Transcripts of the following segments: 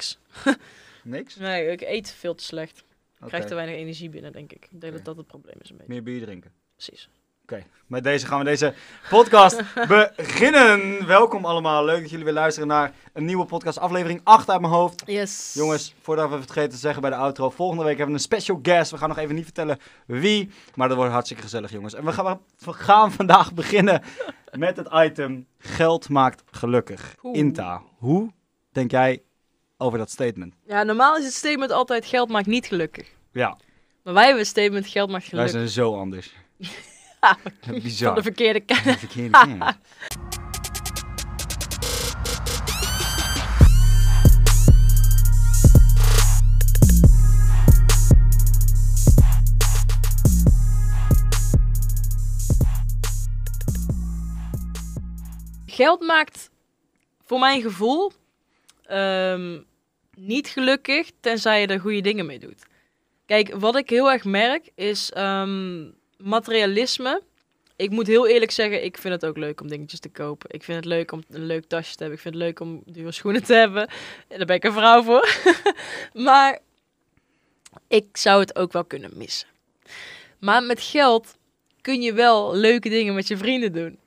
niks. Niks? Nee, ik eet veel te slecht. Ik Oké. krijg te weinig energie binnen, denk ik. Ik denk Oké. dat dat het probleem is een beetje. Meer bier drinken. Precies. Met deze gaan we deze podcast beginnen. Welkom allemaal. Leuk dat jullie weer luisteren naar een nieuwe podcast. Aflevering 8 uit mijn hoofd. Yes. Jongens, voordat we het vergeten te zeggen bij de outro. Volgende week hebben we een special guest. We gaan nog even niet vertellen wie. Maar dat wordt hartstikke gezellig, jongens. En we gaan, we gaan vandaag beginnen met het item Geld maakt gelukkig. Oeh. Inta, hoe denk jij over dat statement? Ja, normaal is het statement altijd geld maakt niet gelukkig. Ja, Maar wij hebben het statement geld maakt wij gelukkig. zijn zo anders. Ja, Bizar. Van de verkeerde kant. De verkeerde kant. Geld maakt voor mijn gevoel ehm, niet gelukkig tenzij je er goede dingen mee doet. Kijk, wat ik heel erg merk is ehm, materialisme. Ik moet heel eerlijk zeggen, ik vind het ook leuk om dingetjes te kopen. Ik vind het leuk om een leuk tasje te hebben. Ik vind het leuk om dure schoenen te hebben. En daar ben ik een vrouw voor. maar ik zou het ook wel kunnen missen. Maar met geld kun je wel leuke dingen met je vrienden doen.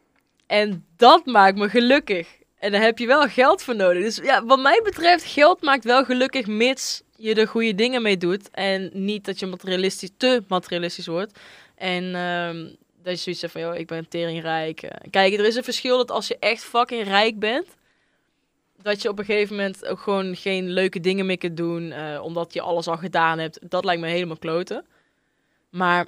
En dat maakt me gelukkig. En daar heb je wel geld voor nodig. Dus ja, wat mij betreft, geld maakt wel gelukkig mits je er goede dingen mee doet. En niet dat je materialistisch, te materialistisch wordt. En ehm, dat je zoiets zegt van, joh, ik ben teringrijk. Eh, Kijk, er is een verschil dat als je echt fucking rijk bent... dat je op een gegeven moment ook gewoon geen leuke dingen meer kunt doen... eh, omdat je alles al gedaan hebt. Dat lijkt me helemaal kloten. Maar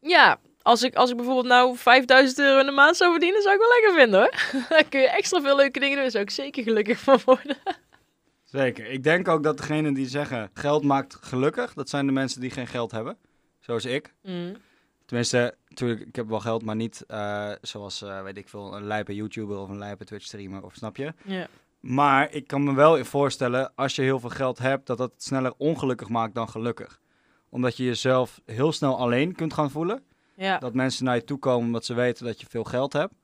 ja, als ik, als ik bijvoorbeeld nou 5000 euro in de maand zou verdienen, zou ik wel lekker vinden hoor. Dan kun je extra veel leuke dingen doen, daar zou ik zeker gelukkig van worden. Zeker. Ik denk ook dat degenen die zeggen geld maakt gelukkig, dat zijn de mensen die geen geld hebben. Zoals ik. Mm. Tenminste, natuurlijk, ik heb wel geld, maar niet eh, zoals, eh, weet ik veel, een lijpe YouTuber of een lijpe Twitch streamer, of snap je? Ja. Maar ik kan me wel voorstellen, als je heel veel geld hebt, dat dat sneller ongelukkig maakt dan gelukkig. Omdat je jezelf heel snel alleen kunt gaan voelen. Ja. Dat mensen naar je toe komen omdat ze weten dat je veel geld hebt.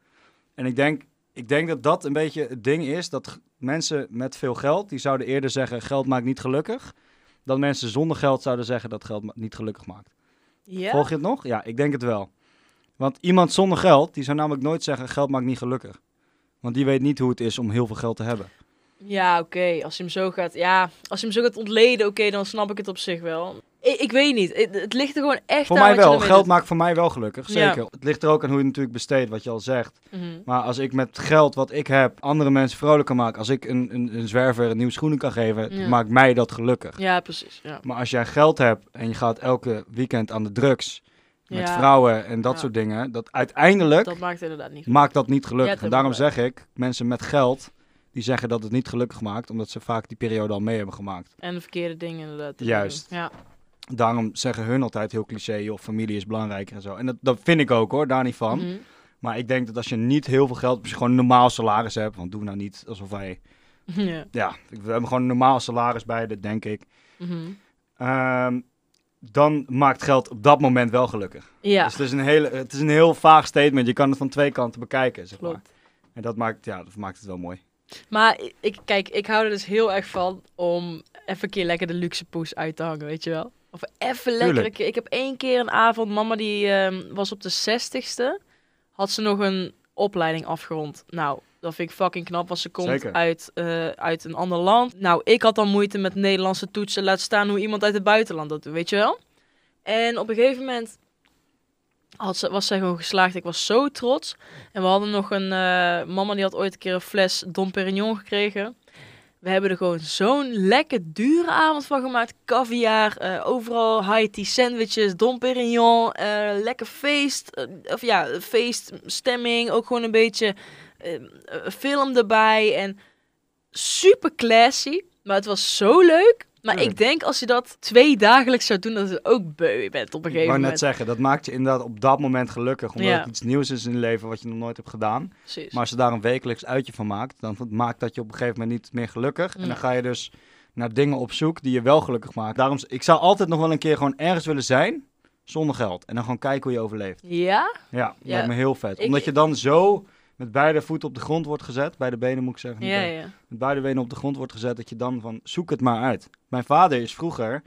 En ik denk, ik denk dat dat een beetje het ding is, dat mensen met veel geld, die zouden eerder zeggen, geld maakt niet gelukkig. Dan mensen zonder geld zouden zeggen dat geld niet gelukkig maakt. Ja? Volg je het nog? Ja, ik denk het wel. Want iemand zonder geld, die zou namelijk nooit zeggen, geld maakt niet gelukkig. Want die weet niet hoe het is om heel veel geld te hebben. Ja, oké. Als je hem zo gaat, ja, als je hem zo gaat ontleden, oké, dan snap ik het op zich wel. Ik, ik weet niet. Het, het ligt er gewoon echt Voor aan mij wel. Geld doet. maakt voor mij wel gelukkig, Ja. zeker. Het ligt er ook aan hoe je het natuurlijk besteedt, wat je al zegt. Mhm. Maar als ik met geld wat ik heb andere mensen vrolijk kan maken, als ik een, een, een zwerver een nieuwe schoenen kan geven, Ja. maakt mij dat gelukkig. Ja, precies. Ja. Maar als jij geld hebt en je gaat elke weekend aan de drugs met Ja, vrouwen en dat Ja. soort dingen, dat uiteindelijk Dat maakt inderdaad niet. maakt dat niet Ja, gelukkig. dat en daarom zeg ik, mensen met geld, die zeggen dat het niet gelukkig maakt, omdat ze vaak die periode al mee hebben gemaakt. En de verkeerde dingen inderdaad. Juist. Ja. Daarom zeggen hun altijd heel cliché, joh, familie is belangrijker en zo. En dat, dat vind ik ook hoor, daar niet van. Mhm. Maar ik denk dat als je niet heel veel geld, als je gewoon een normaal salaris hebt, want doe nou niet alsof wij, ja. ja, we hebben gewoon een normaal salaris bij, dat denk ik. Mhm. Ehm, dan maakt geld op dat moment wel gelukkig. Ja, Dus het is, een hele, het is een heel vaag statement. Je kan het van twee kanten bekijken, zeg maar. klopt. En dat maakt, ja, dat maakt het wel mooi. Maar ik, kijk, ik hou er dus heel erg van om even een keer lekker de luxe poes uit te hangen, weet je wel? Of even lekker keer. Ik heb één keer een avond, mama die ehm, was op de zestigste, had ze nog een opleiding afgerond. Nou, dat vind ik fucking knap, want ze komt Zeker. uit, eh, uit een ander land. Nou, ik had dan moeite met Nederlandse toetsen, laat staan hoe iemand uit het buitenland dat doet, weet je wel? En op een gegeven moment had ze, was zij gewoon geslaagd. Ik was zo trots. En we hadden nog een... eh, mama die had ooit een keer een fles Dom Perignon gekregen. We hebben er gewoon zo'n lekker dure avond van gemaakt. Caviar, eh, overal high tea sandwiches, Dom Perignon, eh, lekker feest. of ja, feeststemming. Ook gewoon een beetje film erbij. En super classy. Maar het was zo leuk. Maar ik denk als je dat twee dagelijks zou doen, dat je ook beu bent op een Ik gegeven wou net moment. zeggen, dat maakt je inderdaad op dat moment gelukkig. Omdat Ja. het iets nieuws is in je leven wat je nog nooit hebt gedaan. Precies. Maar als je daar een wekelijks uitje van maakt, dan maakt dat je op een gegeven moment niet meer gelukkig. En dan ga je dus naar dingen op zoek die je wel gelukkig maken. Daarom, ik zou altijd nog wel een keer gewoon ergens willen zijn zonder geld. En dan gewoon kijken hoe je overleeft. Ja? Ja, Ja. lijkt me heel vet. Ik- Omdat je dan zo met beide voeten op de grond wordt gezet, beide benen moet ik zeggen, Ja, ja. met beide benen op de grond wordt gezet, dat je dan van zoek het maar uit. Mijn vader is vroeger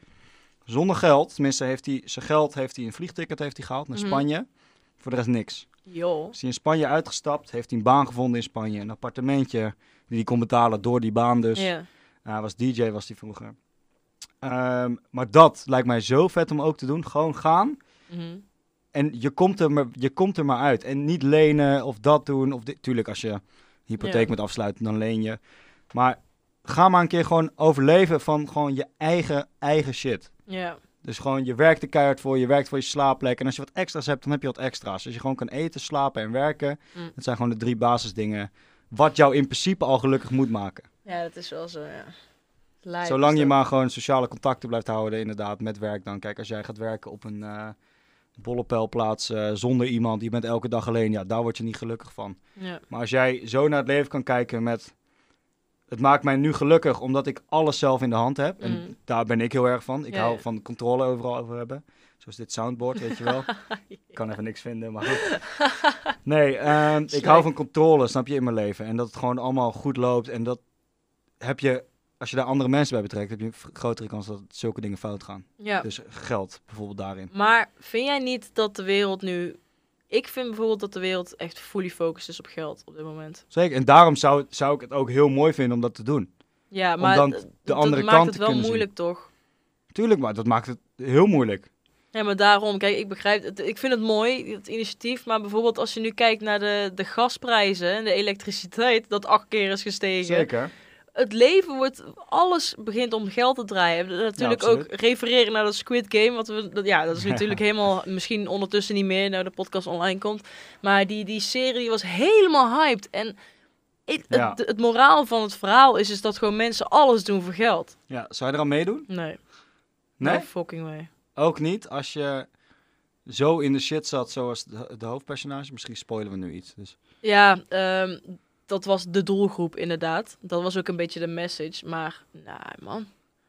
zonder geld, tenminste heeft hij zijn geld heeft hij een vliegticket heeft hij gehaald naar Mhm. Spanje. Voor de rest niks. Joh. Is hij in Spanje uitgestapt, heeft hij een baan gevonden in Spanje, een appartementje die hij kon betalen door die baan dus. Ja. Hij was DJ was hij vroeger. Ehm, maar dat lijkt mij zo vet om ook te doen. Gewoon gaan. Mhm. En je komt, er maar, je komt er maar uit. En niet lenen of dat doen. Of dit. Tuurlijk, als je hypotheek Ja. moet afsluiten, dan leen je. Maar ga maar een keer gewoon overleven van gewoon je eigen, eigen shit. Ja. Dus gewoon, je werkt er keihard voor, je werkt voor je slaapplek. En als je wat extra's hebt, dan heb je wat extra's. Als je gewoon kan eten, slapen en werken. Mm. Dat zijn gewoon de drie basisdingen. Wat jou in principe al gelukkig moet maken. Ja, dat is wel zo, ja. Lijp Zolang je maar gewoon sociale contacten blijft houden, inderdaad, met werk dan. Kijk, als jij gaat werken op een eh bollepelplaats eh, zonder iemand, je bent elke dag alleen, ja, daar word je niet gelukkig van. Ja. Maar als jij zo naar het leven kan kijken met, het maakt mij nu gelukkig omdat ik alles zelf in de hand heb. En Mm. daar ben ik heel erg van. Ik Ja, hou ja. van controle overal over hebben. Zoals dit soundboard, weet je wel. Ik kan even niks vinden, maar goed. Nee, ehm, ik hou van controle, snap je, in mijn leven. En dat het gewoon allemaal goed loopt. En dat heb je, als je daar andere mensen bij betrekt, heb je een grotere kans dat zulke dingen fout gaan. ja. Dus geld bijvoorbeeld daarin. Maar vind jij niet dat de wereld nu... Ik vind bijvoorbeeld dat de wereld echt fully focused is op geld op dit moment. Zeker. En daarom zou, zou ik het ook heel mooi vinden om dat te doen. Ja, Om maar dan de andere dat maakt het wel moeilijk, toch? Tuurlijk, maar dat maakt het heel moeilijk. Ja, maar daarom, kijk, ik begrijp het. Ik vind het mooi, het initiatief. Maar bijvoorbeeld als je nu kijkt naar de, de gasprijzen en de elektriciteit, dat acht keer is gestegen. Zeker. Het leven wordt, alles begint om geld te draaien. Natuurlijk Ja, ook refereren naar dat Squid Game. Wat we, dat, ja, dat is natuurlijk helemaal, misschien ondertussen niet meer, nou de podcast online komt. Maar die, die serie was helemaal hyped. En ik, Ja. het, het moraal van het verhaal is, is dat gewoon mensen alles doen voor geld. Ja, zou je er aan meedoen? Nee. Nee? No fucking way. Ook niet als je zo in de shit zat zoals de, de hoofdpersonage. Misschien spoilen we nu iets. Dus. Ja, ehm, dat was de doelgroep inderdaad. Dat was ook een beetje de message. Maar, nou man.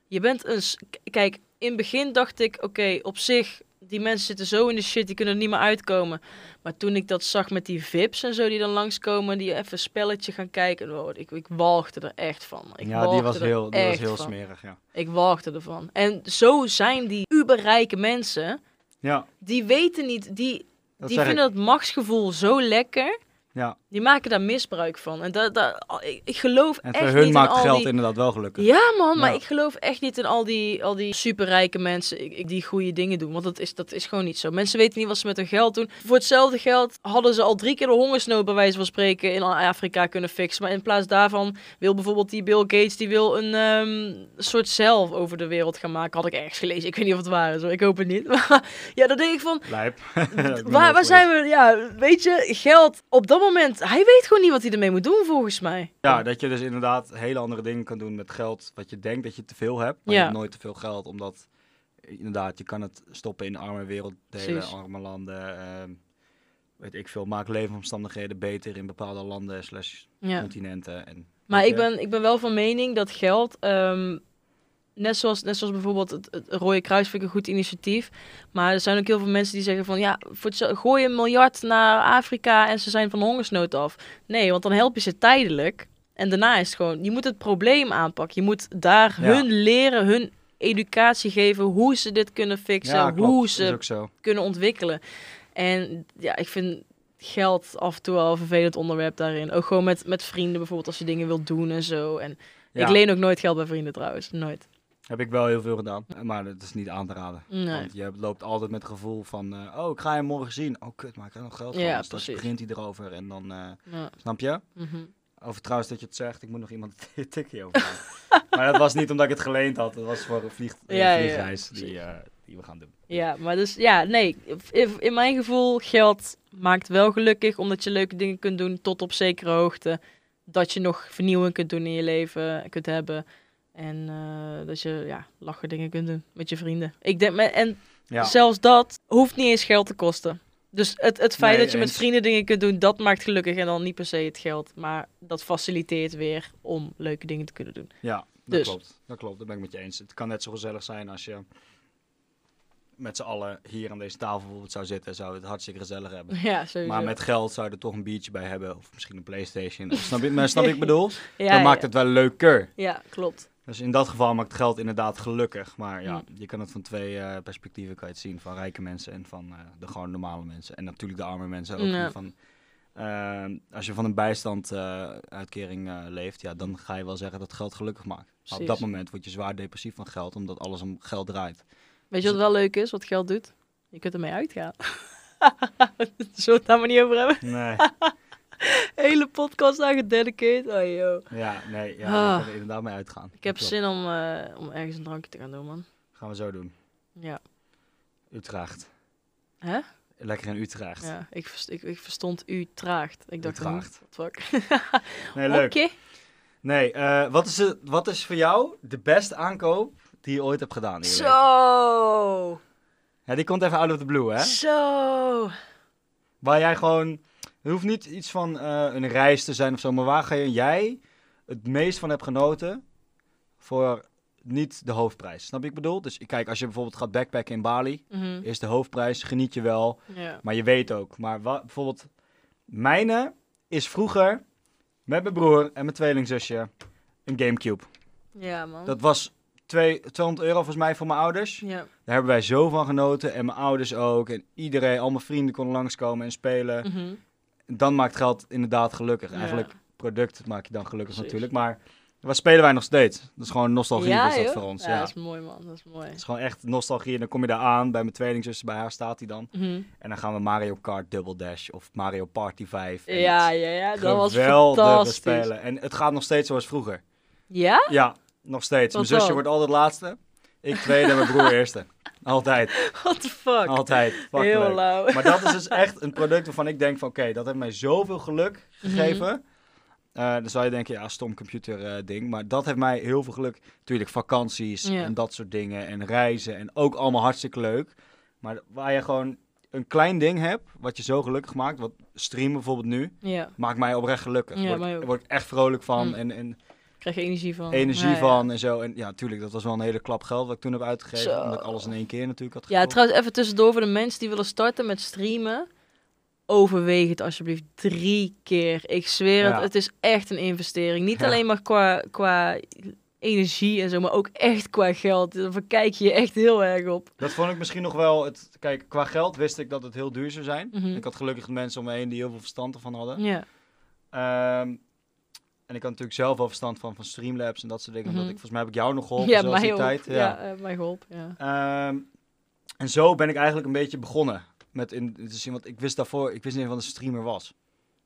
Je bent een... Kijk, in het begin dacht ik, oké, op zich... Die mensen zitten zo in de shit, die kunnen er niet meer uitkomen. Maar toen ik dat zag met die vips en zo die dan langskomen... Die even spelletje gaan kijken... Oh, ik, ik walgde er echt van. Ik ja, die was heel, die was heel van. smerig, ja. Ik walgde ervan. En zo zijn die uberrijke mensen... Ja, Die weten niet... Die, dat die vinden ik. het machtsgevoel zo lekker... Ja, Die maken daar misbruik van. En dat, dat, ik, ik geloof en echt voor niet hun maakt in al geld die... inderdaad wel gelukkig. Ja man, maar ik geloof echt niet in al die, al die superrijke mensen die goede dingen doen. Want dat is, dat is gewoon niet zo. Mensen weten niet wat ze met hun geld doen. Voor hetzelfde geld hadden ze al drie keer de hongersnood bij wijze van spreken in Afrika kunnen fixen. Maar in plaats daarvan wil bijvoorbeeld die Bill Gates, die wil een ehm, soort zelf over de wereld gaan maken. Had ik ergens gelezen. Ik weet niet of het waar is hoor. Ik hoop het niet. Maar ja, dan denk ik van, Lijp. waar, waar zijn we? Ja, weet je, geld op dat moment. Hij weet gewoon niet wat hij ermee moet doen, volgens mij. Ja, dat je dus inderdaad hele andere dingen kan doen met geld. Wat je denkt dat je te veel hebt. Maar Ja. je hebt nooit te veel geld. Omdat, inderdaad, je kan het stoppen in arme werelddelen, Precies. arme landen. ehm, weet ik veel, maak leefomstandigheden beter in bepaalde landen slash Ja. continenten. En, Maar ik ben, ik ben wel van mening dat geld, ehm, net, zoals, net zoals bijvoorbeeld het, het Rode Kruis vind ik een goed initiatief. Maar er zijn ook heel veel mensen die zeggen van ja, voor het, gooi een miljard naar Afrika en ze zijn van de hongersnood af. Nee, want dan help je ze tijdelijk. En daarna is het gewoon, je moet het probleem aanpakken. Je moet daar Ja. hun leren, hun educatie geven, hoe ze dit kunnen fixen, ja, hoe ze kunnen ontwikkelen. En ja, ik vind geld af en toe wel een vervelend onderwerp daarin. Ook gewoon met, met vrienden bijvoorbeeld als je dingen wilt doen en zo. En Ja, ik leen ook nooit geld bij vrienden trouwens. Nooit. Heb ik wel heel veel gedaan. Maar dat is niet aan te raden. Nee. Want je loopt altijd met het gevoel van... eh, oh, ik ga je morgen zien. Oh, kut, maar ik heb nog geld van. Ja, dus straks precies. begint hij erover. En dan... Ja. snap je? Mhm. Over trouwens dat je het zegt, ik moet nog iemand een tikje over Maar dat was niet omdat ik het geleend had. Dat was voor een vlieg, Ja, vliegreis die, eh, die we gaan doen. ja, maar dus ja, nee. In, in mijn gevoel, geld maakt wel gelukkig omdat je leuke dingen kunt doen tot op zekere hoogte. Dat je nog vernieuwing kunt doen in je leven, kunt hebben. En eh, dat je ja, lachen dingen kunt doen met je vrienden. Ik denk, me- en Ja, Zelfs dat hoeft niet eens geld te kosten. Dus het, het feit Nee, dat je met vrienden dingen kunt doen, dat maakt gelukkig. En dan niet per se het geld. Maar dat faciliteert weer om leuke dingen te kunnen doen. ja dat Dus. klopt. Dat klopt, dat ben ik met je eens. Het kan net zo gezellig zijn als je met z'n allen hier aan deze tafel bijvoorbeeld zou zitten, zou het hartstikke gezellig hebben. Ja, sowieso. Maar met geld zou je er toch een biertje bij hebben. Of misschien een Playstation. Of snap je, maar snap ik bedoel? ja, Dan ja. maakt het wel leuker. Ja, klopt. Dus in dat geval maakt geld inderdaad gelukkig. Maar ja, Mm. je kan het van twee eh, perspectieven kan je het zien. Van rijke mensen en van eh, de gewoon normale mensen. En natuurlijk de arme mensen ook. Ja. Van, eh, als je van een bijstandsuitkering leeft, ja, dan ga je wel zeggen dat geld gelukkig maakt. Maar op dat moment word je zwaar depressief van geld, omdat alles om geld draait. Weet je wat wel leuk is, wat geld doet? Je kunt ermee uitgaan. Zullen we het daar maar niet over hebben? Nee, Hele podcast aan gededicated. Oh, joh. ja, nee, ja, Ah. daar we inderdaad mee uitgaan. Ik heb Klopt. zin om, eh, om ergens een drankje te gaan doen, man. Gaan we zo doen. Ja. Utrecht. Hè? Lekker in Utrecht. Ja, ik, verst- ik, ik verstond u traagt. Ik dacht, Utrecht. hm, what the fuck. Nee, leuk. Nee, eh, wat, is het, wat is voor jou de beste aankoop die je ooit hebt gedaan? leven? Zo. Ja, die komt even out of the blue, hè? Zo. Waar jij gewoon... Het hoeft niet iets van eh, een reis te zijn of zo, maar waar ga je, jij het meest van hebt genoten voor niet de hoofdprijs? Snap je wat ik bedoel? Dus kijk, als je bijvoorbeeld gaat backpacken in Bali, Mhm. is de hoofdprijs, geniet je wel, maar je weet ook. Maar wa- bijvoorbeeld, mijne is vroeger met mijn broer en mijn tweelingzusje een Gamecube. ja, man. Dat was twee, 200 euro volgens mij voor mijn ouders. Ja. Daar hebben wij zo van genoten. En mijn ouders ook. En iedereen, al mijn vrienden konden langskomen en spelen. Mhm. Dan maakt geld inderdaad gelukkig. Ja. Eigenlijk product maak je dan gelukkig Precies. natuurlijk. Maar wat spelen wij nog steeds? Dat is gewoon nostalgie ja, is dat voor ons. Ja, Ja. dat is mooi, man. Dat is mooi. Het is gewoon echt nostalgie. En dan kom je daar aan bij mijn tweelingzus. Bij haar staat hij dan. Mhm. En dan gaan we Mario Kart Double Dash of Mario Party 5. En Ja, ja, ja. Dat was fantastisch. spelen. En het gaat nog steeds zoals vroeger. Ja? Ja, nog steeds. Wat mijn zusje dan? wordt altijd laatste. Ik tweede en mijn broer eerste. Altijd. What the fuck? Altijd. Fucking Heel leuk. lauw. Maar dat is dus echt een product waarvan ik denk van oké, dat heeft mij zoveel geluk gegeven. Eh, dan zou je denken, ja, stom computer eh, ding. Maar dat heeft mij heel veel geluk. Tuurlijk, vakanties en dat soort dingen. En reizen. En ook allemaal hartstikke leuk. Maar waar je gewoon een klein ding hebt, wat je zo gelukkig maakt. Wat streamen bijvoorbeeld nu, maakt mij oprecht gelukkig. Ja, Word- mij ook. Daar word ik echt vrolijk van. Mm. En, en krijg je energie van. energie Ja, ja. van en zo. En ja, tuurlijk, dat was wel een hele klap geld wat ik toen heb uitgegeven. Zo. Omdat ik alles in één keer natuurlijk had Ja, gekocht. trouwens, even tussendoor voor de mensen die willen starten met streamen. Overweeg het alsjeblieft drie keer. Ik zweer Ja. het, het is echt een investering. Niet Ja. alleen maar qua, qua energie en zo, maar ook echt qua geld. Daar je je echt heel erg op. Dat vond ik misschien nog wel. Het, kijk, qua geld wist ik dat het heel duur zou zijn. Mhm. Ik had gelukkig mensen om me heen die heel veel verstand ervan hadden. Ja, Ehm, en ik had natuurlijk zelf wel verstand van, van Streamlabs en dat soort dingen. Mhm. Omdat ik, volgens mij heb ik jou nog geholpen ja zelfs die ook. tijd. Ja, Ja. eh, mij geholpen. Ja. Ehm, en zo ben ik eigenlijk een beetje begonnen. Met in, te zien, want ik wist daarvoor, ik wist niet wat een streamer was.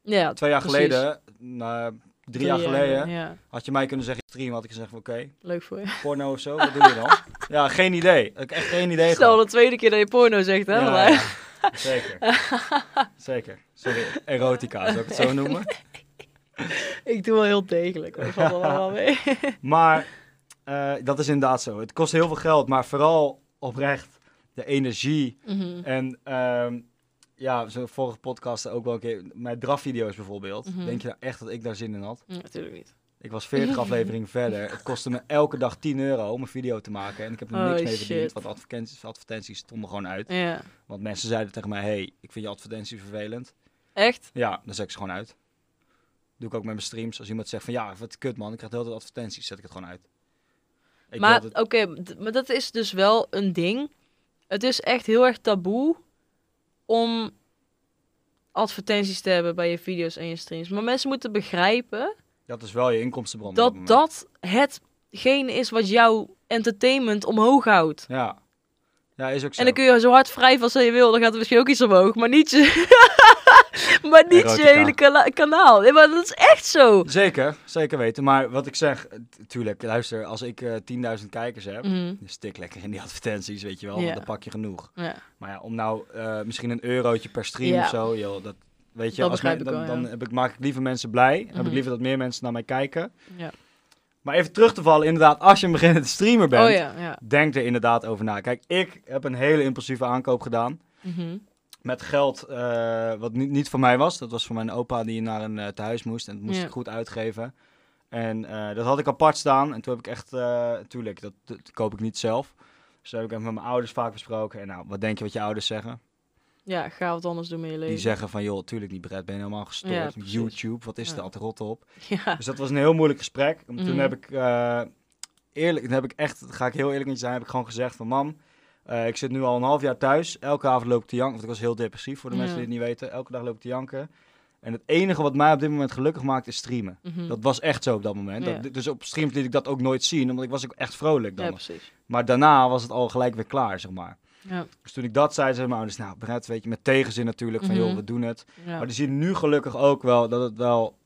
ja, Twee jaar precies. geleden, nou, drie, jaar geleden, Ja, had je mij kunnen zeggen stream. Had ik gezegd van oké, leuk voor je. porno of zo, wat doe je dan? ja, geen idee. Ik heb echt geen idee Stel de tweede keer dat je porno zegt, hè? Ja. Zeker. Zeker. Sorry, erotica, zou ik het zo noemen? Ik doe wel heel degelijk. hoor. Ik valt er wel wel mee. Maar eh, dat is inderdaad zo. Het kost heel veel geld, maar vooral oprecht de energie. Mhm. En ehm, ja, zo'n vorige podcast ook wel een keer. Mijn drafvideo's bijvoorbeeld. Mhm. Denk je nou echt dat ik daar zin in had? Ja, Natuurlijk niet. Ik was 40 afleveringen verder. Het kostte me elke dag 10 euro om een video te maken. En ik heb er niks mee verdiend, want advertenties, advertenties stonden gewoon uit. Ja. Want mensen zeiden tegen mij, hey, ik vind je advertenties vervelend. Echt? Ja, dan zet ik ze gewoon uit. Doe ik ook met mijn streams. Als iemand zegt van ja, wat kut man, ik krijg de hele tijd advertenties, zet ik het gewoon uit. Ik maar oké, het- maar dat is dus wel een ding. Het is echt heel erg taboe om advertenties te hebben bij je video's en je streams. Maar mensen moeten begrijpen dat is wel je inkomstenbron. dat dat hetgene is wat jouw entertainment omhoog houdt. Ja. ja, is ook zo. En dan kun je zo hard wrijven als je wil, dan gaat er misschien ook iets omhoog. Maar niet je, maar niet je hele kana- kanaal. Nee, maar dat is echt zo. Zeker, zeker weten. Maar wat ik zeg, eh, tuurlijk, luister, als ik eh 10.000 kijkers heb, Mhm. stik lekker in die advertenties, weet je wel, want dan pak je genoeg. Ja. Maar ja, om nou eh, misschien een eurotje per stream of zo, joh, dat weet je, Dat als men- ik dan, wel, ja. dan heb ik, maak ik liever mensen blij. Dan heb Mhm. ik liever dat meer mensen naar mij kijken. Ja. Maar even terug te vallen, inderdaad, als je een beginnende streamer bent, Oh ja, ja. denk er inderdaad over na. Kijk, ik heb een hele impulsieve aankoop gedaan. Mhm. Met geld eh, wat niet, niet van mij was. Dat was voor mijn opa die naar een eh, tehuis moest. En dat moest Ja. ik goed uitgeven. En eh, dat had ik apart staan. En toen heb ik echt, tuurlijk, dat, dat koop ik niet zelf. Dus dat heb ik met mijn ouders vaak besproken. En nou, wat denk je wat je ouders zeggen? Ja, ga wat anders doen met je leven. Die zeggen van, joh, tuurlijk niet, Brett, ben je helemaal gestoord. Ja. YouTube, wat is Ja. er altijd rot op? Ja. Dus dat was een heel moeilijk gesprek. En Toen Mhm. heb ik eerlijk, dan heb ik echt, ga ik heel eerlijk met je zijn, heb ik gewoon gezegd van, mam, eh, ik zit nu al een half jaar thuis. Elke avond loop ik te janken, want ik was heel depressief voor de Ja. mensen die het niet weten. Elke dag loop ik te janken. En het enige wat mij op dit moment gelukkig maakt is streamen. Mhm. Dat was echt zo op dat moment. Ja. Dat- dus op streams liet ik dat ook nooit zien, omdat ik was ook echt vrolijk dan. ja, precies. maar daarna was het al gelijk weer klaar, zeg maar. Ja. Dus toen ik dat zei, zei mijn ouders, nou Brett, weet je, met tegenzin natuurlijk, van Mhm. joh, we doen het. Maar die zien nu gelukkig ook wel dat het wel,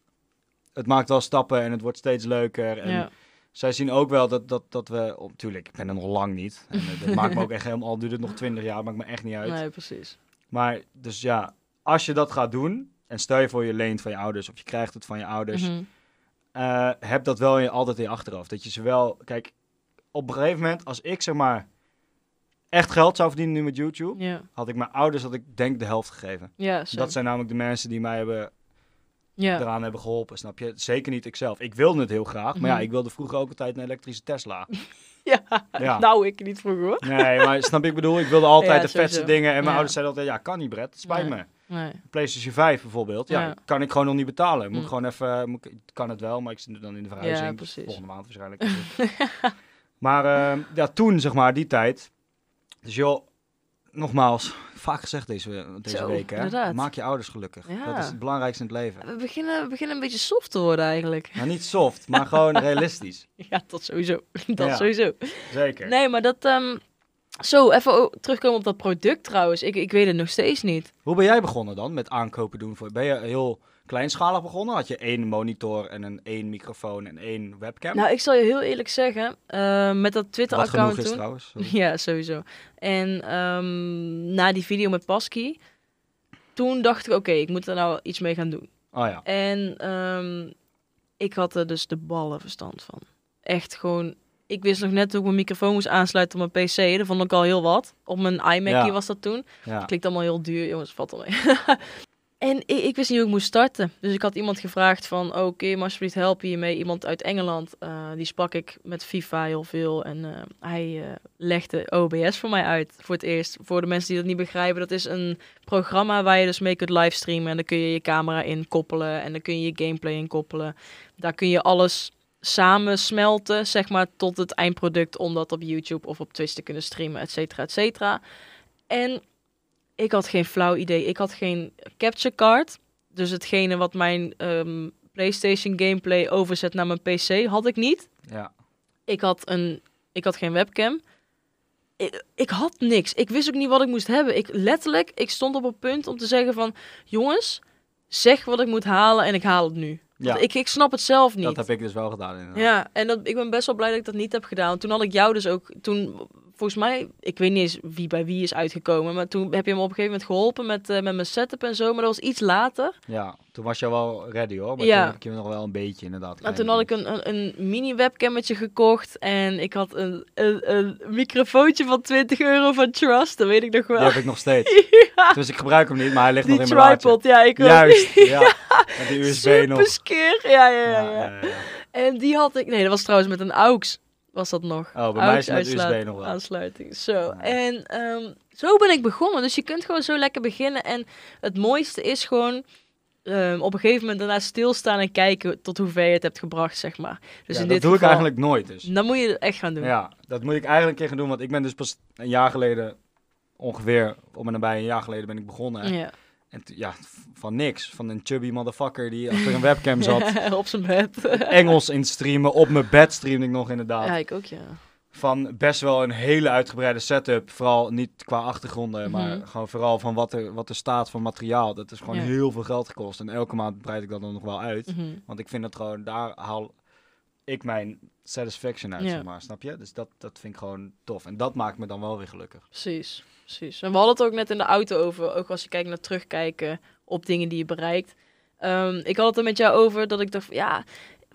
het maakt wel stappen en het wordt steeds leuker. En ja. Zij zien ook wel dat, dat, dat we, oh, tuurlijk, ik ben er nog lang niet. En eh, dat maakt me ook echt helemaal, al duurt het nog twintig jaar, maakt me echt niet uit. Nee, precies. Maar dus ja, als je dat gaat doen, en stel je voor je leent van je ouders of je krijgt het van je ouders, Mhm. eh, heb dat wel in, altijd in je achterhoofd. Dat je ze wel, kijk, op een gegeven moment, als ik zeg maar echt geld zou verdienen nu met YouTube, had ik mijn ouders, had ik denk de helft gegeven. Ja. Dat zijn namelijk de mensen die mij hebben, ja. eraan hebben geholpen, snap je? Zeker niet ikzelf. Ik wilde het heel graag, maar ja, Mhm. ik wilde vroeger ook altijd een elektrische Tesla. Ja. Ja. nou ik niet vroeger hoor. Nee, maar snap ik bedoel, ik wilde altijd de vetste sowieso. dingen. En mijn ouders zeiden altijd, ja, kan niet Brett, spijt Nee. me. Nee. PlayStation 5 bijvoorbeeld, ja, kan ik gewoon nog niet betalen. Moet Mm. gewoon even, moet ik, kan het wel, maar ik zit dan in de verhuizing. Dus. Volgende maand waarschijnlijk. maar eh, ja, toen zeg maar, die tijd. Dus joh, nogmaals, vaak gezegd deze, deze Zo, week hè. inderdaad. Maak je ouders gelukkig. Ja. Dat is het belangrijkste in het leven. We beginnen, we beginnen een beetje soft te worden eigenlijk. Nou, niet soft, maar gewoon realistisch. Ja, dat sowieso. Dat Ja. sowieso. Zeker. Nee, maar dat... ehm, zo, even terugkomen op dat product trouwens. Ik, ik weet het nog steeds niet. Hoe ben jij begonnen dan met aankopen doen? Voor, ben je heel kleinschalig begonnen? Had je één monitor en een één microfoon en één webcam? Nou, ik zal je heel eerlijk zeggen. eh, met dat Twitter-account is toen... trouwens. sorry. Ja, sowieso. En ehm, na die video met Pasky... Toen dacht ik, oké, ik moet er nou iets mee gaan doen. Oh ja. En ehm, ik had er dus de ballen verstand van. Echt gewoon... Ik wist nog net hoe ik mijn microfoon moest aansluiten op mijn PC. Dat vond ik al heel wat. Op mijn iMac Ja. was dat toen. ja. Klinkt allemaal heel duur, jongens, valt al mee. en ik, ik wist niet hoe ik moest starten. Dus ik had iemand gevraagd van, kun je me alsjeblieft helpen hiermee? Iemand uit Engeland, eh, die sprak ik met FIFA heel veel. En eh, hij eh, legde OBS voor mij uit, voor het eerst. Voor de mensen die dat niet begrijpen, dat is een programma waar je dus mee kunt livestreamen. En dan kun je je camera in koppelen en dan kun je je gameplay in koppelen. Daar kun je alles samen smelten, zeg maar, tot het eindproduct om dat op YouTube of op Twitch te kunnen streamen, et cetera, et cetera. En ik had geen flauw idee. Ik had geen capture card. Dus hetgene wat mijn ehm, PlayStation gameplay overzet naar mijn PC had ik niet. ja. Ik had, een, ik had geen webcam. Ik, ik had niks. Ik wist ook niet wat ik moest hebben. Ik letterlijk, ik stond op een punt om te zeggen van... Jongens, zeg wat ik moet halen en ik haal het nu. Ja. Ik, ik snap het zelf niet. Dat heb ik dus wel gedaan inderdaad. Ja, en dat, ik ben best wel blij dat ik dat niet heb gedaan. Toen had ik jou dus ook, toen, volgens mij, ik weet niet eens wie bij wie is uitgekomen, maar toen heb je me op een gegeven moment geholpen met, eh, met mijn setup en zo, maar dat was iets later. Ja, toen was je wel ready hoor. Maar Ja. toen heb ik je nog wel een beetje inderdaad. Maar klein toen had ik een, een, een mini webcammetje gekocht en ik had een, een, een microfoontje van 20 euro van Trust, dat weet ik nog wel. Die heb ik nog steeds. Dus ik gebruik hem niet, maar hij ligt Die nog in mijn tripod, ja, ik ook. Juist, ja. Met die USB Super nog. skeer. Ja, ja, ja. En die had ik, nee, dat was trouwens met een AUX, was dat nog. Oh, bij mij is het met USB nog wel. Aansluiting, zo. En ehm, zo ben ik begonnen. Dus je kunt gewoon zo lekker beginnen. En het mooiste is gewoon ehm, op een gegeven moment daarna stilstaan en kijken tot hoe ver je het hebt gebracht, zeg maar. Dus Ja, in dat dit doe geval, ik eigenlijk nooit dus. Dan moet je het echt gaan doen. Ja, dat moet ik eigenlijk een keer gaan doen, want ik ben dus pas een jaar geleden, ongeveer om en nabij een jaar geleden ben ik begonnen. Ja. En ja, van niks. Van een chubby motherfucker die achter een webcam zat. op zijn bed. Engels in streamen. Op mijn bed streamde ik nog inderdaad. ja, ik ook, ja. Van best wel een hele uitgebreide setup. Vooral niet qua achtergronden, maar Mhm. gewoon vooral van wat er, wat er staat van materiaal. Dat is gewoon Ja. heel veel geld gekost. En elke maand breid ik dat dan nog wel uit. Mhm. Want ik vind dat gewoon, daar haal ik mijn satisfaction uit, Ja. zeg maar. Snap je? Dus dat, dat vind ik gewoon tof. En dat maakt me dan wel weer gelukkig. Precies, precies. En we hadden het ook net in de auto over, ook als je kijkt naar terugkijken op dingen die je bereikt. Ehm, ik had het er met jou over dat ik dacht, ja,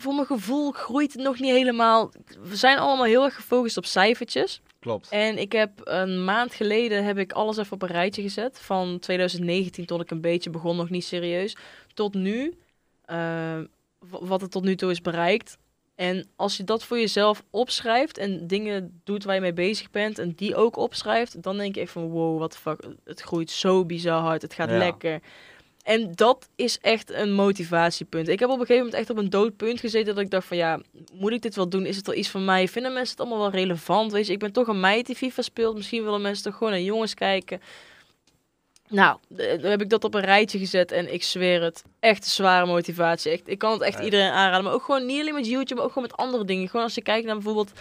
voor mijn gevoel groeit het nog niet helemaal. We zijn allemaal heel erg gefocust op cijfertjes. Klopt. En ik heb een maand geleden heb ik alles even op een rijtje gezet. Van 2019 tot ik een beetje begon, nog niet serieus. Tot nu, w- wat er tot nu toe is bereikt. En als je dat voor jezelf opschrijft en dingen doet waar je mee bezig bent en die ook opschrijft, dan denk je echt van wow, wat fuck, het groeit zo bizar hard, het gaat Ja. lekker. En dat is echt een motivatiepunt. Ik heb op een gegeven moment echt op een doodpunt gezeten dat ik dacht van ja, moet ik dit wel doen? Is het wel iets van mij? Vinden mensen het allemaal wel relevant? Weet je, ik ben toch een meid die FIFA speelt. Misschien willen mensen toch gewoon naar jongens kijken. Nou, eh, dan heb ik dat op een rijtje gezet en ik zweer het. Echt een zware motivatie. Echt, ik kan het echt Ja. iedereen aanraden. Maar ook gewoon niet alleen met YouTube, maar ook gewoon met andere dingen. Gewoon als je kijkt naar bijvoorbeeld,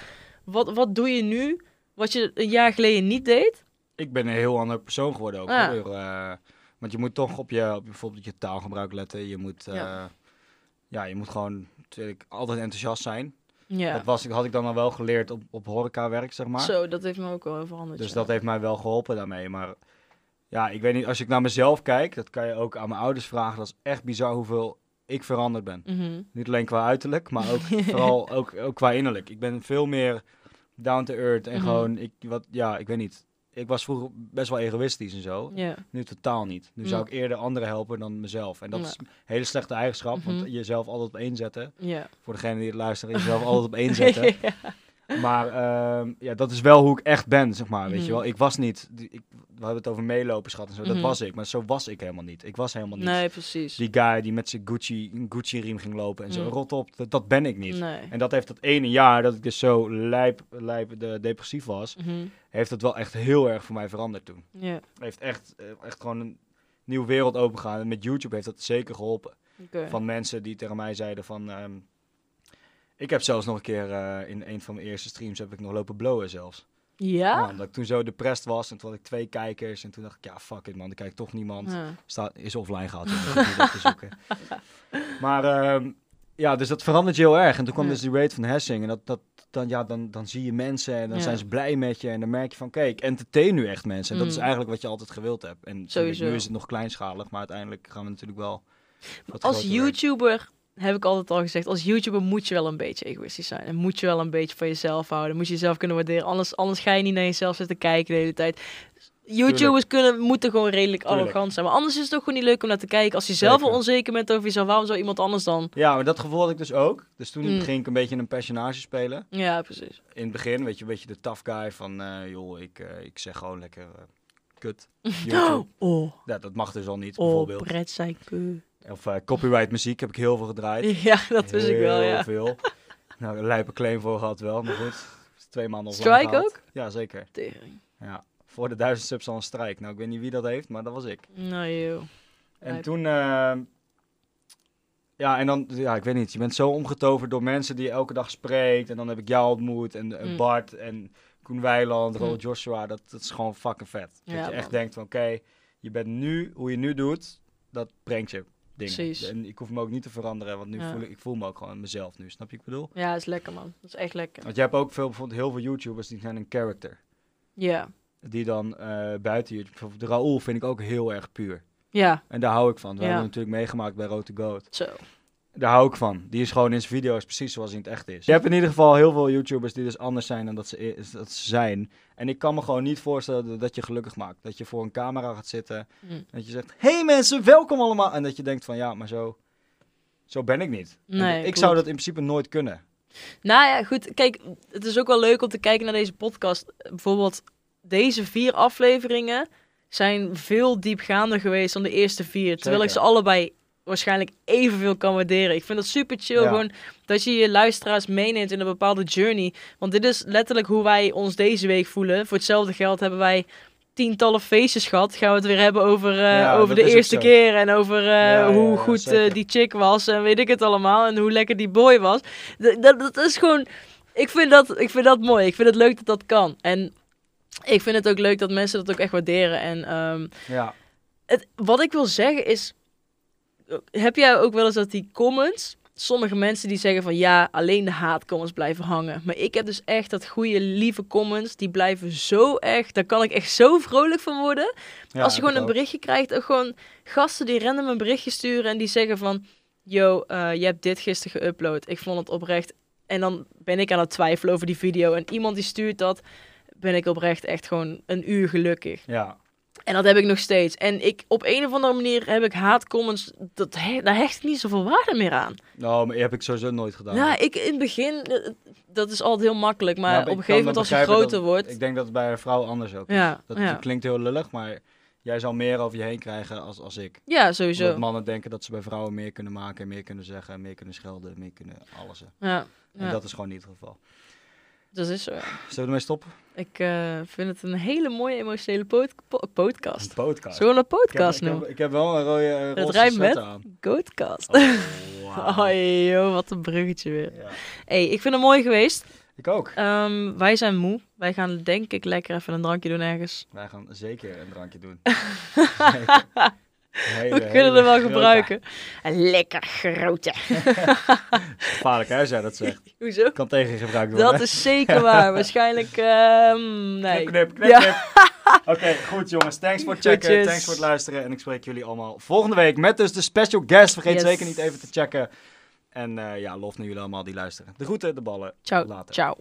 wat, wat doe je nu wat je een jaar geleden niet deed? Ik ben een heel ander persoon geworden ook. Ja. hoor. Eh, want je moet toch op je, op bijvoorbeeld je taalgebruik letten. Je moet, eh, Ja. ja. je moet gewoon natuurlijk altijd enthousiast zijn. Ja, Dat was, had ik dan al wel geleerd op, op horecawerk, zeg maar. zo, dat heeft me ook wel veranderd. Dus ja. dat heeft mij wel geholpen daarmee. Maar ja, ik weet niet, als ik naar mezelf kijk, dat kan je ook aan mijn ouders vragen. Dat is echt bizar hoeveel ik veranderd ben. Mhm. Niet alleen qua uiterlijk, maar ook vooral ook, ook qua innerlijk. Ik ben veel meer down to earth en Mhm. gewoon, ik, wat, ja, ik weet niet. Ik was vroeger best wel egoïstisch en zo. Nu totaal niet. Nu zou ik eerder anderen helpen dan mezelf. En dat Ja. is een hele slechte eigenschap, Mhm. want jezelf altijd op één zetten. Voor degene die het luisteren, jezelf altijd op één zetten. ja. Maar ehm, ja, dat is wel hoe ik echt ben, zeg maar. Weet Mhm. je wel, ik was niet. Ik, we hebben het over meelopen, schat en zo. Dat Mhm. was ik, maar zo was ik helemaal niet. Ik was helemaal niet. Nee, precies. Die guy die met zijn Gucci, een Gucci-riem ging lopen en zo. Mm. Rot op, dat, dat ben ik niet. Nee. En dat heeft dat ene jaar dat ik dus zo lijp, lijp de, depressief was, Mhm. heeft het wel echt heel erg voor mij veranderd toen. Ja, Heeft echt, eh, echt gewoon een nieuwe wereld opengegaan. En met YouTube heeft dat zeker geholpen. Van mensen die tegen mij zeiden van... ehm, ik heb zelfs nog een keer eh, in een van mijn eerste streams heb ik nog lopen blowen zelfs. Ja, Ja? omdat ik toen zo depressed was en toen had ik twee kijkers. En toen dacht ik, ja fuck it man, er kijkt toch niemand. Ja. Staat, is offline zoeken. Maar ehm, ja, dus dat verandert je heel erg. En toen kwam Ja. dus die rate van Hessing. En dat, dat, dan, ja, dan, dan zie je mensen en dan zijn ze blij met je. En dan merk je van, kijk, entertain nu echt mensen. En dat is Mm. eigenlijk wat je altijd gewild hebt. En Sowieso. nu is het nog kleinschalig, maar uiteindelijk gaan we natuurlijk wel... Als. YouTuber heb ik altijd al gezegd, als YouTuber moet je wel een beetje egoïstisch zijn. En moet je wel een beetje van jezelf houden. Moet je jezelf kunnen waarderen. Anders, anders ga je niet naar jezelf zitten kijken de hele tijd. YouTubers kunnen, moeten gewoon redelijk Tuurlijk. arrogant zijn. Maar anders is het ook gewoon niet leuk om naar te kijken. Als je zelf al Zeker. onzeker bent over jezelf, waarom zou iemand anders dan? Ja, maar dat gevoel had ik dus ook. Dus toen Mm. ging ik een beetje een personage spelen. Ja, precies. In het begin, weet je, een beetje de tough guy van... eh, joh, ik, eh, ik zeg gewoon lekker eh, kut. YouTube. Oh, Ja, dat mag dus al niet, oh, bijvoorbeeld. Of eh, copyright muziek heb ik heel veel gedraaid. Ja, dat wist ik wel, Heel ja. veel. nou, een lijpe claim voor gehad wel, maar goed. Twee maanden offline Strike ook? Ja, zeker. Tering. Ja. Voor de duizend subs al een strijk. Nou, ik weet niet wie dat heeft, maar dat was ik. Nou, joh. En Lijp. toen... eh, ja, en dan... Ja, ik weet niet. Je bent zo omgetoverd door mensen die je elke dag spreekt. En dan heb ik jou ontmoet. En eh, Mm. Bart en Koen Weiland, Mm. Robert Joshua. Dat, dat is gewoon fucking vet. Ja, dat je echt denkt van, oké, je bent nu... Hoe je nu doet, dat brengt je dingen. Precies. En ik hoef me ook niet te veranderen. Want nu Ja. voel ik, ik voel me ook gewoon mezelf nu. Snap je wat ik bedoel? Ja, is lekker, man. Dat is echt lekker. Want je hebt ook veel, bijvoorbeeld heel veel YouTubers die zijn een character. Ja. Die dan eh, buiten YouTube, bijvoorbeeld Raoul vind ik ook heel erg puur. Ja, En daar hou ik van. We Ja. hebben natuurlijk meegemaakt bij Road to Goat. zo. Daar hou ik van. Die is gewoon in zijn video's precies zoals hij in het echt is. Je hebt in ieder geval heel veel YouTubers die dus anders zijn dan dat ze, dat ze zijn. En ik kan me gewoon niet voorstellen dat, je gelukkig maakt. Dat je voor een camera gaat zitten. Hm. Dat je zegt, hey mensen, welkom allemaal. En dat je denkt van, ja, maar zo, zo ben ik niet. En Nee, ik zou dat in principe nooit kunnen. Nou ja, goed. Kijk, het is ook wel leuk om te kijken naar deze podcast. Bijvoorbeeld, deze vier afleveringen zijn veel diepgaander geweest dan de eerste vier. Terwijl ik ze allebei waarschijnlijk evenveel kan waarderen. Ik vind dat super chill Ja. gewoon dat je je luisteraars meeneemt in een bepaalde journey. Want dit is letterlijk hoe wij ons deze week voelen. Voor hetzelfde geld hebben wij tientallen feestjes gehad. Gaan we het weer hebben over, eh, Ja, over de eerste keer. En over eh, ja, hoe goed eh, die chick was. En weet ik het allemaal. En hoe lekker die boy was. D- dat, dat is gewoon... Ik vind, dat, ik vind dat mooi. Ik vind het leuk dat dat kan. En ik vind het ook leuk dat mensen dat ook echt waarderen. En ehm, Ja, het, wat ik wil zeggen is... Heb jij ook wel eens dat die comments... Sommige mensen die zeggen van ja, alleen de haatcomments blijven hangen. Maar ik heb dus echt dat goede, lieve comments. Die blijven zo echt. Daar kan ik echt zo vrolijk van worden. ja, Als je gewoon een ook. berichtje krijgt. Ook gewoon gasten die random een berichtje sturen. En die zeggen van... Yo, eh, je hebt dit gisteren geüpload. Ik vond het oprecht. En dan ben ik aan het twijfelen over die video. En iemand die stuurt dat. Ben ik oprecht echt gewoon een uur gelukkig. Ja, En dat heb ik nog steeds. En ik, op een of andere manier heb ik haatcomments, dat, he- daar hecht ik niet zoveel waarde meer aan. Nou, maar heb ik sowieso nooit gedaan. Ja, ik in het begin, eh, dat is altijd heel makkelijk. Maar Ja, op een gegeven moment als je groter dat- wordt... Ik denk dat het bij een vrouw anders ook is. Ja, Dat, ja. dat klinkt heel lullig, maar jij zal meer over je heen krijgen als, als ik. Ja, sowieso. Omdat mannen denken dat ze bij vrouwen meer kunnen maken, en meer kunnen zeggen, en meer kunnen schelden, meer kunnen alles. Ja, En ja. dat is gewoon niet het geval. Dat is zo. ja. Zullen we ermee stoppen? Ik eh, vind het een hele mooie emotionele pod- po- podcast. Een podcast. Zullen we een podcast noemen? ik heb wel een rode uh, Het rijmt met? aan. Goatcast. Oh, Oh, wauw. joh, wat een bruggetje weer. Ja. hey, ik vind het mooi geweest. Ik ook. Ehm, wij zijn moe. Wij gaan denk ik lekker even een drankje doen ergens. Wij gaan zeker een drankje doen. We kunnen er wel gebruiken. Een lekker grote. Gevaarlijk hè, als jij dat zegt. Hoezo? Kan tegen gebruikt worden. Dat is zeker waar. Waarschijnlijk, ehm, nee. Knip, knip, knip, Ja. knip. Oké, goed jongens. Thanks voor het checken. Goedjes. Thanks voor het luisteren. En ik spreek jullie allemaal volgende week met dus de special guest. Vergeet Yes. zeker niet even te checken. En eh, ja, lof naar jullie allemaal die luisteren. De groeten, de ballen. Ciao. Later. Ciao.